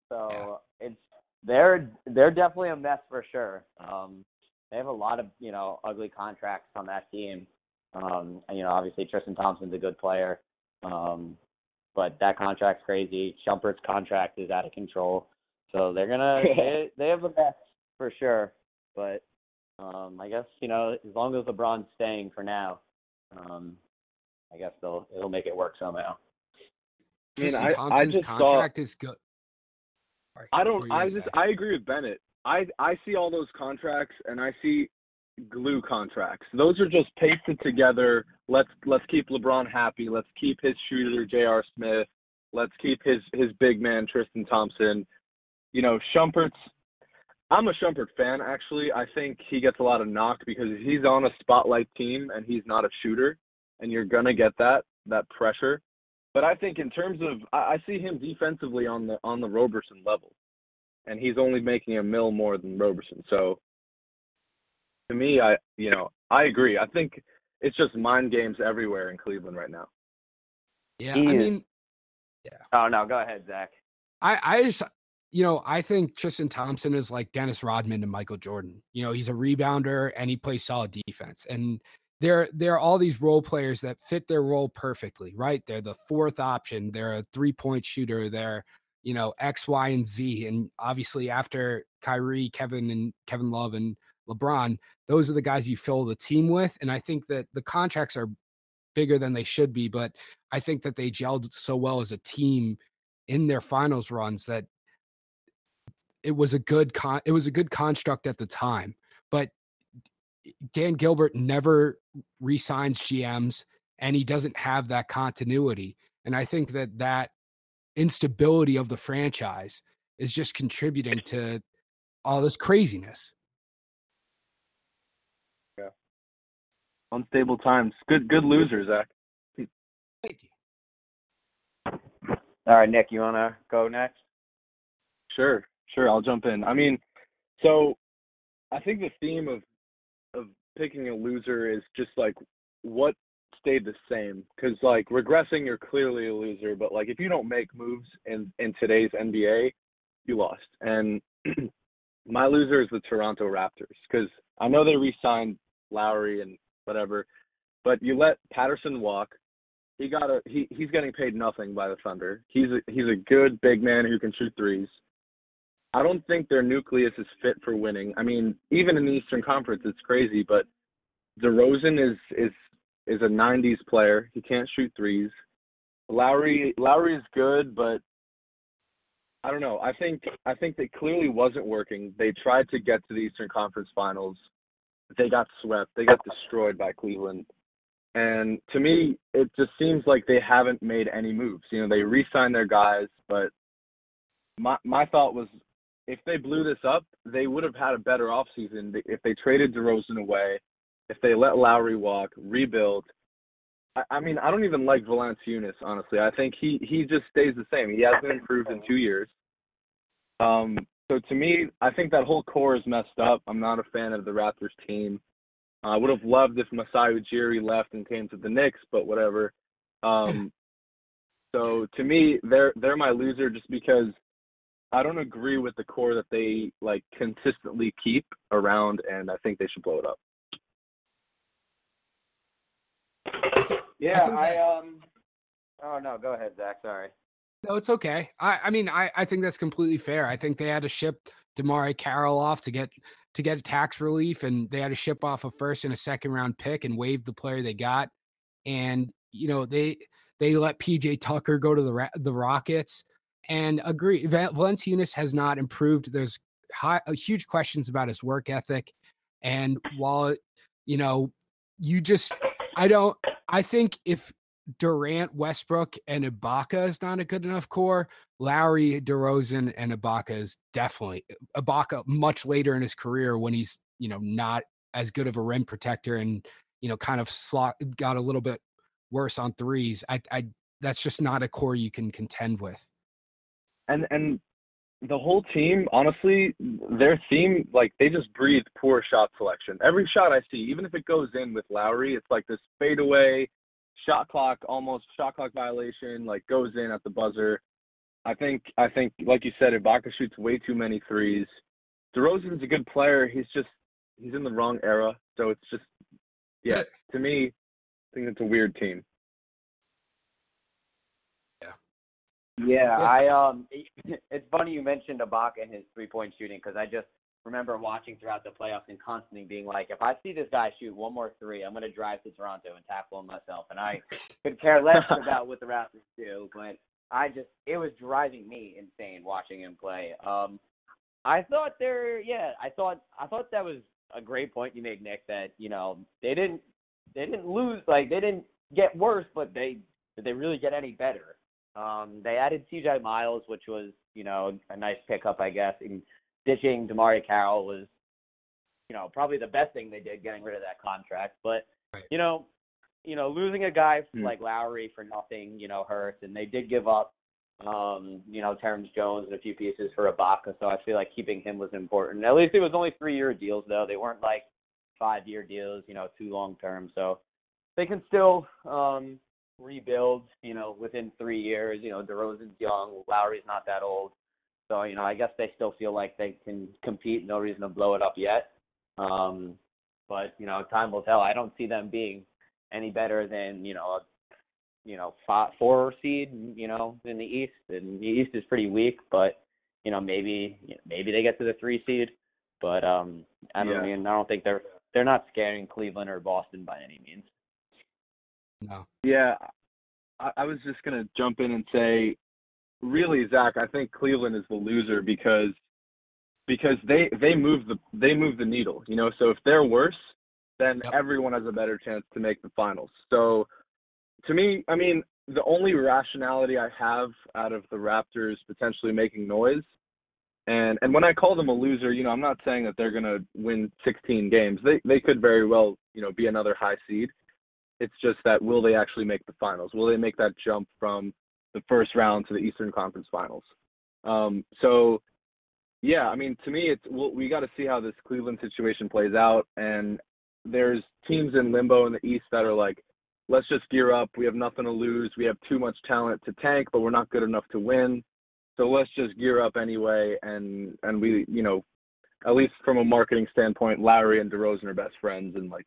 So yeah. it's they're they're definitely a mess for sure. Um, they have a lot of you know ugly contracts on that team. Um, and, you know, obviously Tristan Thompson's a good player. Um, but that contract's crazy. Shumpert's contract is out of control. So they're gonna [LAUGHS] they, they have a mess for sure. But um I guess, you know, as long as LeBron's staying for now, um I guess they'll it'll make it work somehow. I mean, I, Thompson's I contract is good. I don't I just I agree with Bennett. I I see all those contracts and I see glue contracts. Those are just pasted together. Let's let's keep LeBron happy. Let's keep his shooter J.R. Smith. Let's keep his his big man Tristan Thompson. You know, Shumpert's. I'm a Shumpert fan actually. I think he gets a lot of knock because he's on a spotlight team and he's not a shooter, and you're gonna get that that pressure. But I think in terms of, I, I see him defensively on the on the Roberson level, and he's only making a mill more than Roberson. So to me, I you know I agree. I think it's just mind games everywhere in Cleveland right now. Yeah, I mean, yeah. Oh no, go ahead, Zach. I I just you know I think Tristan Thompson is like Dennis Rodman and Michael Jordan. You know, he's a rebounder and he plays solid defense. And there there are all these role players that fit their role perfectly. Right? They're the fourth option. They're a three point shooter. They're you know X, Y, and Z. And obviously after Kyrie, Kevin, and Kevin Love and LeBron, those are the guys you fill the team with. And I think that the contracts are bigger than they should be, but I think that they gelled so well as a team in their finals runs that it was a good con it was a good construct at the time. But Dan Gilbert never resigns GMs and he doesn't have that continuity. And I think that that instability of the franchise is just contributing to all this craziness. Yeah. Unstable times. Good good loser, Zach. Thank you. All right, Nick, you wanna go next? Sure, sure. I'll jump in. I mean, so I think the theme of of picking a loser is just like what stayed the same because like regressing you're clearly a loser but like if you don't make moves in in today's nba you lost and [CLEARS THROAT] my loser is the toronto raptors because i know they re-signed lowry and whatever. But you let Patterson walk. He got a he he's getting paid nothing by the Thunder. He's a, he's a good big man who can shoot threes. I don't think their nucleus is fit for winning. I mean, even in the Eastern Conference, it's crazy. But DeRozan is is is a '90s player. He can't shoot threes. Lowry Lowry is good, but I don't know. I think I think they clearly wasn't working. They tried to get to the Eastern Conference Finals they got swept. They got destroyed by Cleveland. And to me, it just seems like they haven't made any moves. You know, they re-signed their guys, but my my thought was if they blew this up, they would have had a better offseason if they traded DeRozan away, if they let Lowry walk, rebuild. I, I mean, I don't even like Valanciunas, honestly. I think he he just stays the same. He hasn't improved in two years. Um, so to me, I think that whole core is messed up. I'm not a fan of the Raptors team. I would have loved if Masai Ujiri left and came to the Knicks, but whatever. Um, [LAUGHS] so to me, they're they're my loser just because I don't agree with the core that they like consistently keep around, and I think they should blow it up. Yeah, I, I um. Oh no, go ahead, Zach. Sorry. No, it's okay. I, I mean, I, I think that's completely fair. I think they had to ship DeMarre Carroll off to get to get a tax relief, and they had to ship off a first and a second round pick and waive the player they got. And you know they they let PJ Tucker go to the the Rockets and agree. Valanciunas has not improved. There's high, uh, huge questions about his work ethic, and while you know you just I don't I think if Durant, Westbrook, and Ibaka is not a good enough core. Lowry, DeRozan, and Ibaka is definitely Ibaka much later in his career when he's you know not as good of a rim protector and you know kind of slot got a little bit worse on threes. I, I that's just not a core you can contend with. And and the whole team, honestly, their theme like they just breathe poor shot selection. Every shot I see, even if it goes in with Lowry, it's like this fadeaway shot clock almost shot clock violation like goes in at the buzzer. I think I think like you said, Ibaka shoots way too many threes. DeRozan's a good player. He's just he's in the wrong era. So it's just yeah, to me, I think it's a weird team. Yeah. Yeah, I um [LAUGHS] it's funny you mentioned Ibaka and his three point shooting because I just remember watching throughout the playoffs and constantly being like, if I see this guy shoot one more three, I'm going to drive to Toronto and tackle him myself. And I [LAUGHS] could care less about what the Raptors do, but I just it was driving me insane watching him play. Um, I thought there, yeah, I thought I thought that was a great point you made, Nick. That you know they didn't they didn't lose like they didn't get worse, but they did they really get any better? Um, they added C.J. Miles, which was you know a nice pickup, I guess. And ditching DeMarre Carroll was, you know, probably the best thing they did getting rid of that contract. But right. you know, you know, losing a guy mm. like Lowry for nothing, you know, hurts. And they did give up, um, you know, Terrence Jones and a few pieces for Ibaka. So I feel like keeping him was important. At least it was only three year deals though. They weren't like five year deals, you know, too long term. So they can still um rebuild, you know, within three years. You know, DeRozan's young, Lowry's not that old. So, you know, I guess they still feel like they can compete. No reason to blow it up yet. Um, but, you know, time will tell. I don't see them being any better than, you know, a, you know, five, four seed, you know, in the East. And the East is pretty weak, but, you know, maybe maybe they get to the three seed. But um I don't yeah. mean I don't think they're they're not scaring Cleveland or Boston by any means. No. Yeah. I, I was just gonna jump in and say really, Zach, I think Cleveland is the loser because because they they move the they move the needle. You know, so if they're worse, then yep. everyone has a better chance to make the finals. So to me, I mean, the only rationality I have out of the Raptors potentially making noise and and when I call them a loser, you know, I'm not saying that they're going to win 16 games. They they could very well, you know, be another high seed. It's just that will they actually make the finals? Will they make that jump from the first round to the Eastern Conference Finals. Um, so, yeah, I mean, to me, it's well, we got to see how this Cleveland situation plays out. And there's teams in limbo in the East that are like, let's just gear up. We have nothing to lose. We have too much talent to tank, but we're not good enough to win. So let's just gear up anyway. And and we, you know, at least from a marketing standpoint, Lowry and DeRozan are best friends, and like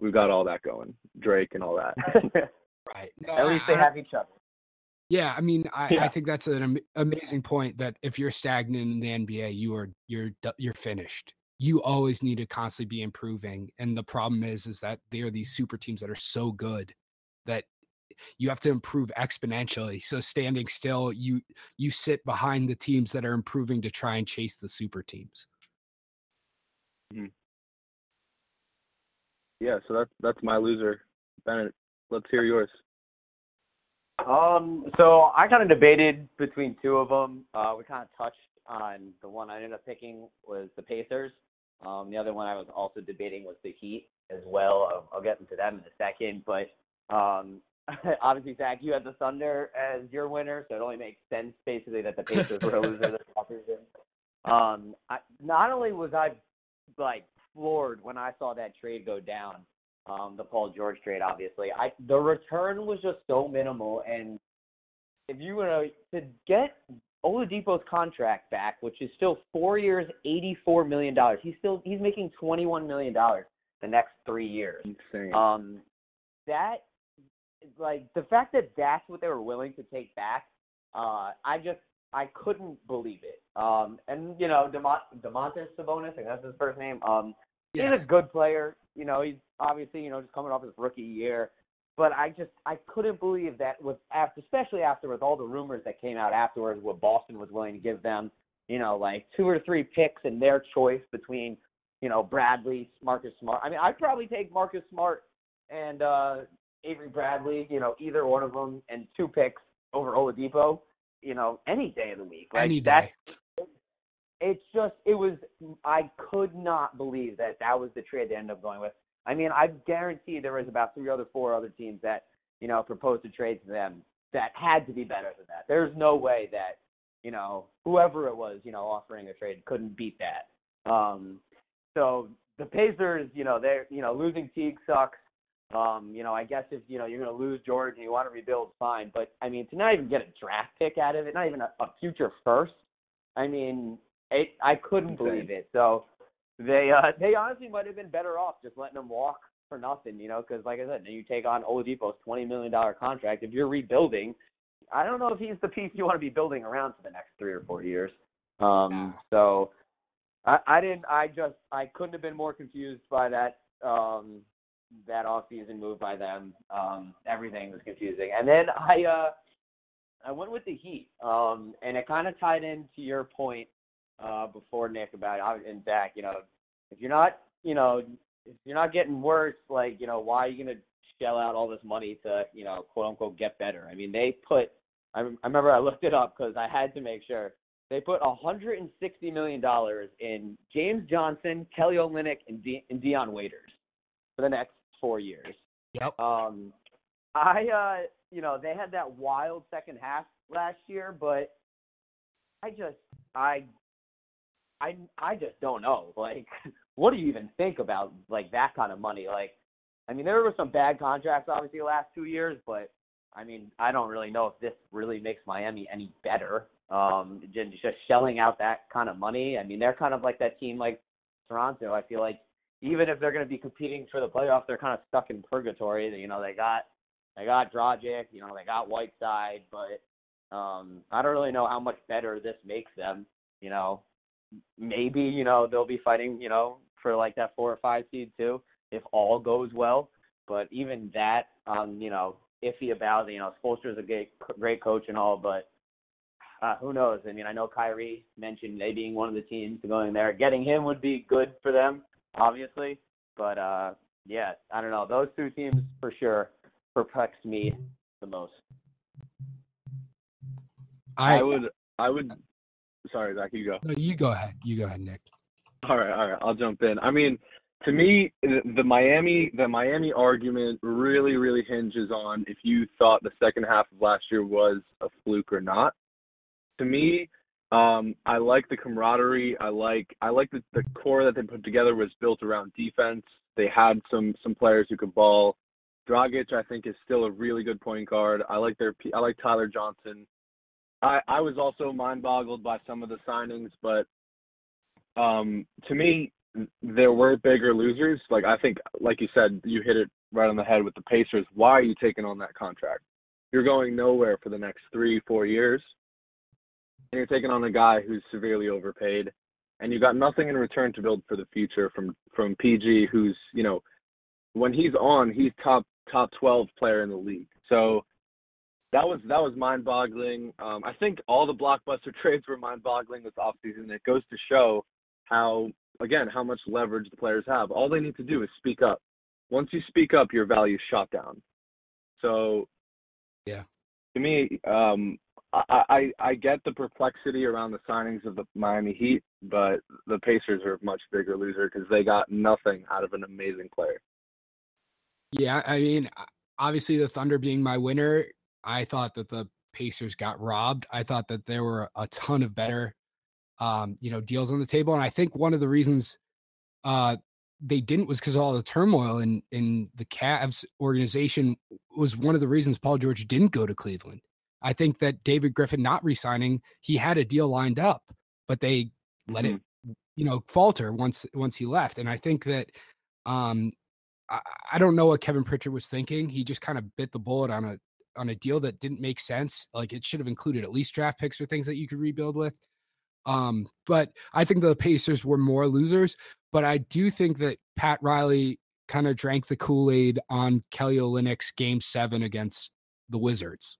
we've got all that going, Drake and all that. [LAUGHS] right. No, at least they have each other. Yeah, I mean, I, yeah. I think that's an am- amazing point. That if you're stagnant in the NBA, you are you're you're finished. You always need to constantly be improving, and the problem is, is that they are these super teams that are so good that you have to improve exponentially. So standing still, you you sit behind the teams that are improving to try and chase the super teams. Mm-hmm. Yeah, so that's that's my loser, Bennett. Let's hear yours. Um, so I kind of debated between two of them. Uh, we kind of touched on the one I ended up picking was the Pacers. Um, the other one I was also debating was the Heat as well. I'll, I'll get into them in a second, but um, [LAUGHS] obviously, Zach, you had the Thunder as your winner, so it only makes sense basically that the Pacers were a loser this offseason. Um, I, not only was I like floored when I saw that trade go down, um, the Paul George trade, obviously. I the return was just so minimal, and if you were to get Oladipo's contract back, which is still four years, eighty-four million dollars. He's still he's making twenty-one million dollars the next three years. Insane. Um, that like the fact that that's what they were willing to take back. Uh, I just I couldn't believe it. Um, and you know, Demont- Demontis Sabonis, I think that's his first name. Um, Yeah. he's a good player. You know, he's obviously you know just coming off his rookie year. But I just I couldn't believe that with after especially after with all the rumors that came out afterwards, what Boston was willing to give them, you know, like two or three picks and their choice between, you know, Bradley, Marcus Smart. I mean, I'd probably take Marcus Smart and uh Avery Bradley, you know, either one of them and two picks over Oladipo, you know, any day of the week. Like Any that's day. It's just it was I could not believe that that was the trade they ended up going with. I mean, I guarantee there was about three other four other teams that you know proposed to trade to them that had to be better than that. There's no way that you know whoever it was you know offering a trade couldn't beat that. Um, so the Pacers, you know, they're you know losing Teague sucks. Um, you know, I guess if you know you're going to lose George and you want to rebuild, fine. But I mean, to not even get a draft pick out of it, not even a, a future first. I mean, it, I couldn't believe it. So they uh, [LAUGHS] they honestly might have been better off just letting him walk for nothing, you know, because like I said, then you take on Oladipo's twenty million dollar contract. If you're rebuilding, I don't know if he's the piece you want to be building around for the next three or four years. Um, so I, I didn't. I just I couldn't have been more confused by that um, that off season move by them. Um, everything was confusing, and then I uh, I went with the Heat, um, and it kind of tied into your point uh, before Nick about it. I, and Zach, you know, if you're not, you know, if you're not getting worse, like you know, why are you gonna shell out all this money to, you know, quote unquote get better? I mean, they put. I, I remember I looked it up because I had to make sure they put 160 million dollars in James Johnson, Kelly Olynyk, and, De- and Dion Waiters for the next four years. Yep. Um, I, uh, you know, they had that wild second half last year, but I just, I, I, I just don't know. [LAUGHS] Like, what do you even think about like that kind of money? Like, I mean, there were some bad contracts obviously the last two years, but I mean, I don't really know if this really makes Miami any better. Um, just shelling out that kind of money. I mean, they're kind of like that team like Toronto. I feel like even if they're going to be competing for the playoffs, they're kind of stuck in purgatory. You know, they got they got Dragic, you know, they got Whiteside, but um, I don't really know how much better this makes them. You know, maybe you know they'll be fighting, you know, for like that four or five seed too, if all goes well. But even that, um, you know, iffy about. You know, Spoelstra's a great great coach and all, but uh, who knows? I mean, I know Kyrie mentioned they being one of the teams going there. Getting him would be good for them, obviously. But uh, yeah, I don't know. Those two teams for sure perplexed me the most. I, I would I would sorry, Zach, you go. no, you go ahead. You go ahead, Nick. All right, all right, I'll jump in. I mean, to me, the Miami the Miami argument really, really hinges on if you thought the second half of last year was a fluke or not. To me, um, I like the camaraderie. I like I like the, the core that they put together was built around defense. They had some some players who could ball. Dragic, I think, is still a really good point guard. I like their I like Tyler Johnson. I I was also mind boggled by some of the signings, but um, to me, there were bigger losers. Like I think, like you said, you hit it right on the head with the Pacers. Why are you taking on that contract? You're going nowhere for the next three, four years, and you're taking on a guy who's severely overpaid, and you got nothing in return to build for the future from from PG, who's you know, when he's on, he's top top 12 player in the league. So that was that was mind boggling. Um, I think all the blockbuster [LAUGHS] trades were mind boggling this offseason. It goes to show how again how much leverage the players have. All they need to do is speak up. Once you speak up, your value shot down. So Yeah. to me, um, I, I I get the perplexity around the signings of the Miami Heat, but the Pacers are a much bigger loser because they got nothing out of an amazing player. Yeah, I mean, obviously the Thunder being my winner, I thought that the Pacers got robbed. I thought that there were a ton of better, um, you know, deals on the table, and I think one of the reasons uh, they didn't was because all the turmoil in in the Cavs organization was one of the reasons Paul George didn't go to Cleveland. I think that David Griffin not resigning, he had a deal lined up, but they mm-hmm. let it, mm-hmm. you know, falter once once he left. And I think that um I, I don't know what Kevin Pritchard was thinking. He just kind of bit the bullet on a on a deal that didn't make sense. Like it should have included at least draft picks or things that you could rebuild with. Um, but I think the Pacers were more losers. But I do think that Pat Riley kind of drank the Kool Aid on Kelly Olynyk's Game Seven against the Wizards.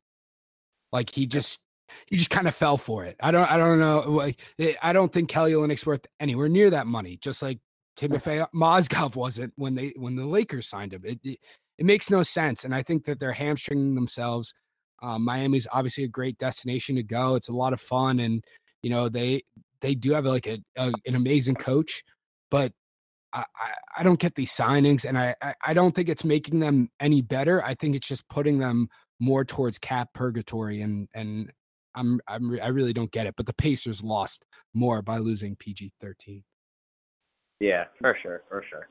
Like he just he just kind of fell for it. I don't I don't know. Eh, I don't think Kelly Olynyk's worth anywhere near that money. Just like Timofey Mozgov wasn't when they when the Lakers signed him. It, it, it makes no sense, and I think that they're hamstringing themselves. Um, Miami's obviously a great destination to go. It's a lot of fun, and you know they they do have like a, a an amazing coach, but I, I don't get these signings, and I, I don't think it's making them any better. I think it's just putting them more towards cap purgatory, and and I'm I'm I really don't get it. But the Pacers lost more by losing PG thirteen. Yeah, for sure, for sure.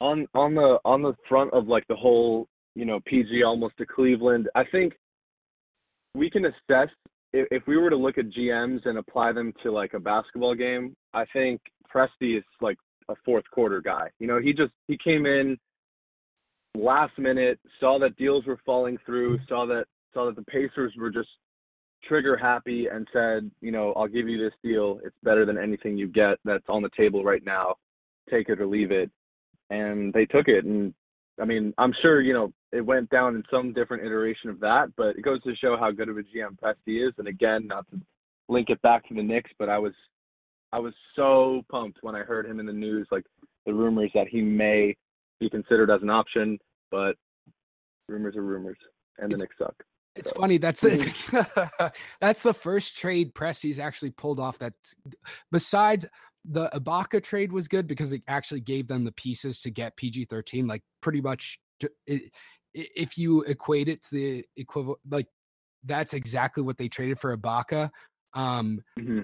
On on the on the front of like the whole you know PG almost to Cleveland, I think we can assess if, if we were to look at GMs and apply them to like a basketball game. I think Presti is like a fourth quarter guy. You know, he just he came in last minute, saw that deals were falling through, saw that saw that the Pacers were just trigger happy and said, you know, I'll give you this deal. It's better than anything you get that's on the table right now. Take it or leave it. And they took it and I mean, I'm sure, you know, it went down in some different iteration of that, but it goes to show how good of a GM Presti is. And again, not to link it back to the Knicks, but I was I was so pumped when I heard him in the news, like the rumors that he may be considered as an option, but rumors are rumors, and the Knicks suck. It's so. funny. That's it. [LAUGHS] [LAUGHS] that's the first trade Presti's actually pulled off. That besides the Ibaka trade was good because it actually gave them the pieces to get PG thirteen. Like pretty much, if you equate it to the equivalent, like that's exactly what they traded for Ibaka. Um, mm-hmm.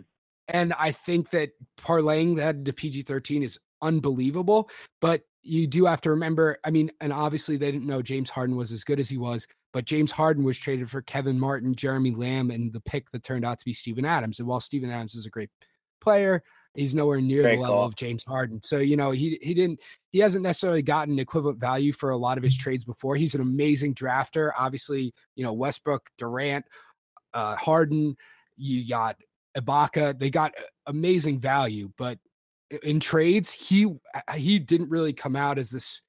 And I think that parlaying that to PG 13 is unbelievable. But you do have to remember, I mean, and obviously they didn't know James Harden was as good as he was, but James Harden was traded for Kevin Martin, Jeremy Lamb, and the pick that turned out to be Steven Adams. And while Steven Adams is a great player, he's nowhere near great the level call. of James Harden. So, you know, he he didn't he hasn't necessarily gotten equivalent value for a lot of his trades before. He's an amazing drafter. Obviously, you know, Westbrook, Durant, uh, Harden, you got Ibaka, they got amazing value, but in trades, he he didn't really come out as this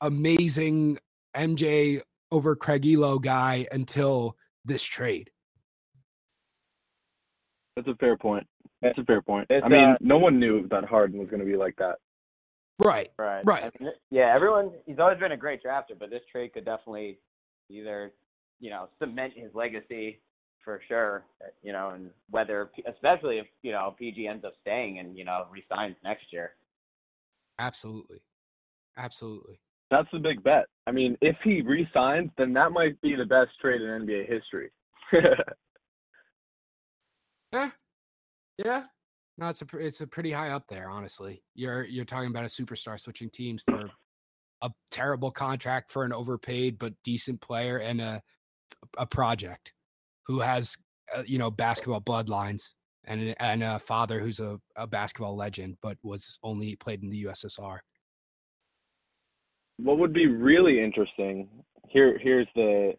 amazing MJ over Craig Ehlo guy until this trade. That's a fair point. That's a fair point. It's, I mean, uh, no one knew that Harden was going to be like that. Right. Right. Right. I mean, yeah, everyone. He's always been a great drafter, but this trade could definitely either, you know, cement his legacy for sure. You know, and whether, especially if you know PG ends up staying and you know resigns next year. Absolutely, absolutely. That's the big bet. I mean, if he resigns, then that might be the best trade in NBA history. yeah, [LAUGHS] yeah. No, it's a it's a pretty high up there. Honestly, you're you're talking about a superstar switching teams for a terrible contract for an overpaid but decent player and a a project who has uh, you know basketball bloodlines and and a father who's a, a basketball legend, but was only played in the USSR. What would be really interesting here here's the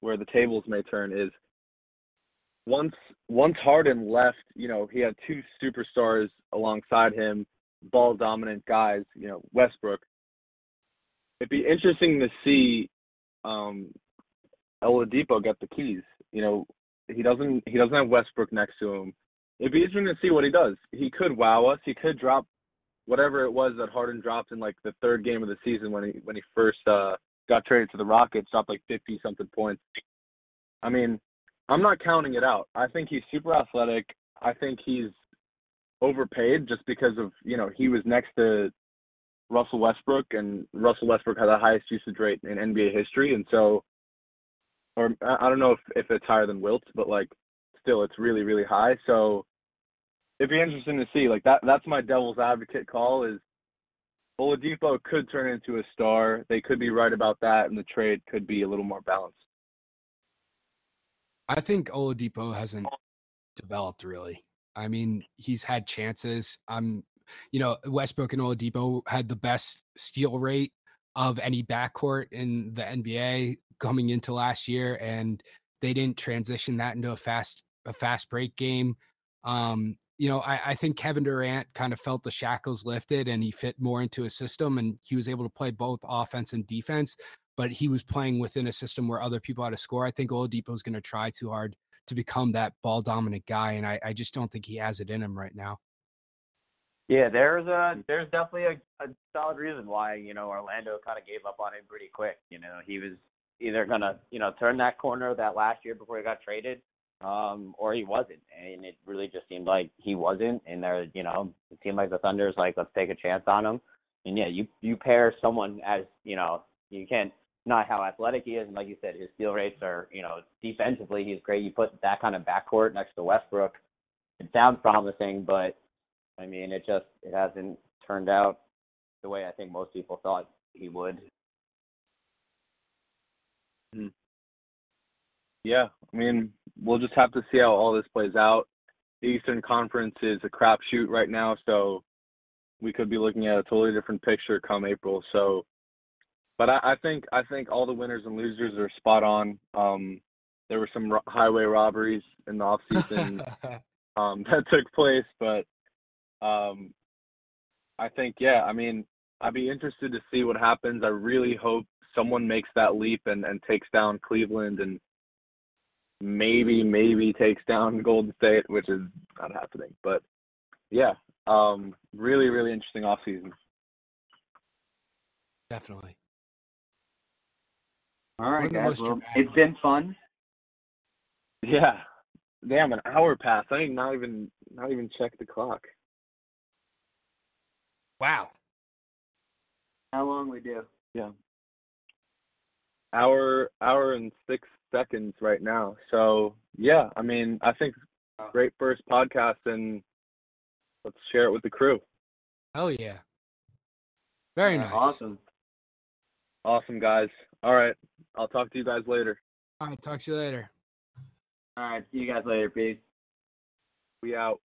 where the tables may turn is once once Harden left, you know, he had two superstars alongside him, ball dominant guys, you know, Westbrook. It'd be interesting to see um Oladipo get the keys you know, he doesn't he doesn't have Westbrook next to him. It'd be interesting to see what he does. He could wow us. He could drop whatever it was that Harden dropped in like the third game of the season when he when he first uh got traded to the Rockets, dropped like fifty something points. I mean, I'm not counting it out. I think he's super athletic. I think he's overpaid just because of, you know, he was next to Russell Westbrook and Russell Westbrook had the highest usage rate in NBA history and so or I don't know if if it's higher than Wilt's, but like still it's really really high. So it'd be interesting to see. Like that that's my devil's advocate call is Oladipo could turn into a star. They could be right about that, and the trade could be a little more balanced. I think Oladipo hasn't developed really. I mean, he's had chances. I'm, you know, Westbrook and Oladipo had the best steal rate of any backcourt in the NBA coming into last year, and they didn't transition that into a fast a fast break game. Um, you know, I, I, think Kevin Durant kind of felt the shackles lifted and he fit more into a system and he was able to play both offense and defense, but he was playing within a system where other people had to score. I think Oladipo is going to try too hard to become that ball dominant guy, and I, I, just don't think he has it in him right now. Yeah, there's a there's definitely a, a solid reason why you know Orlando kind of gave up on him pretty quick. You know, he was either gonna you know turn that corner that last year before he got traded, um, or he wasn't, and it really just seemed like he wasn't. And there, you know, it seemed like the Thunder's like, let's take a chance on him. And yeah, you you pair someone as you know, you can't not how athletic he is, and like you said, his steal rates are you know defensively he's great. You put that kind of backcourt next to Westbrook, it sounds promising, but I mean it just it hasn't turned out the way I think most people thought he would. Hmm. Yeah, I mean, we'll just have to see how all this plays out. The Eastern Conference is a crapshoot right now, so we could be looking at a totally different picture come April. So, but I, I think I think all the winners and losers are spot on. Um, there were some ro- highway robberies in the off season [LAUGHS] um, [LAUGHS] that took place, but um, I think yeah, I mean, I'd be interested to see what happens. I really hope someone makes that leap and, and takes down Cleveland and maybe maybe takes down [LAUGHS] Golden State, which is not happening. But yeah, um, really really interesting off season. Definitely. All right, guys. Well, it's been fun. Yeah. Damn, an hour passed. I ain't not even not even check the clock. Wow. How long we do? Yeah. Hour hour and six seconds right now. So yeah, I mean, I think oh. great first podcast, and let's share it with the crew. Hell yeah! Very nice. Awesome. Awesome, guys. All right, I'll talk to you guys later. All right, talk to you later. All right, see you guys later. Peace. We out.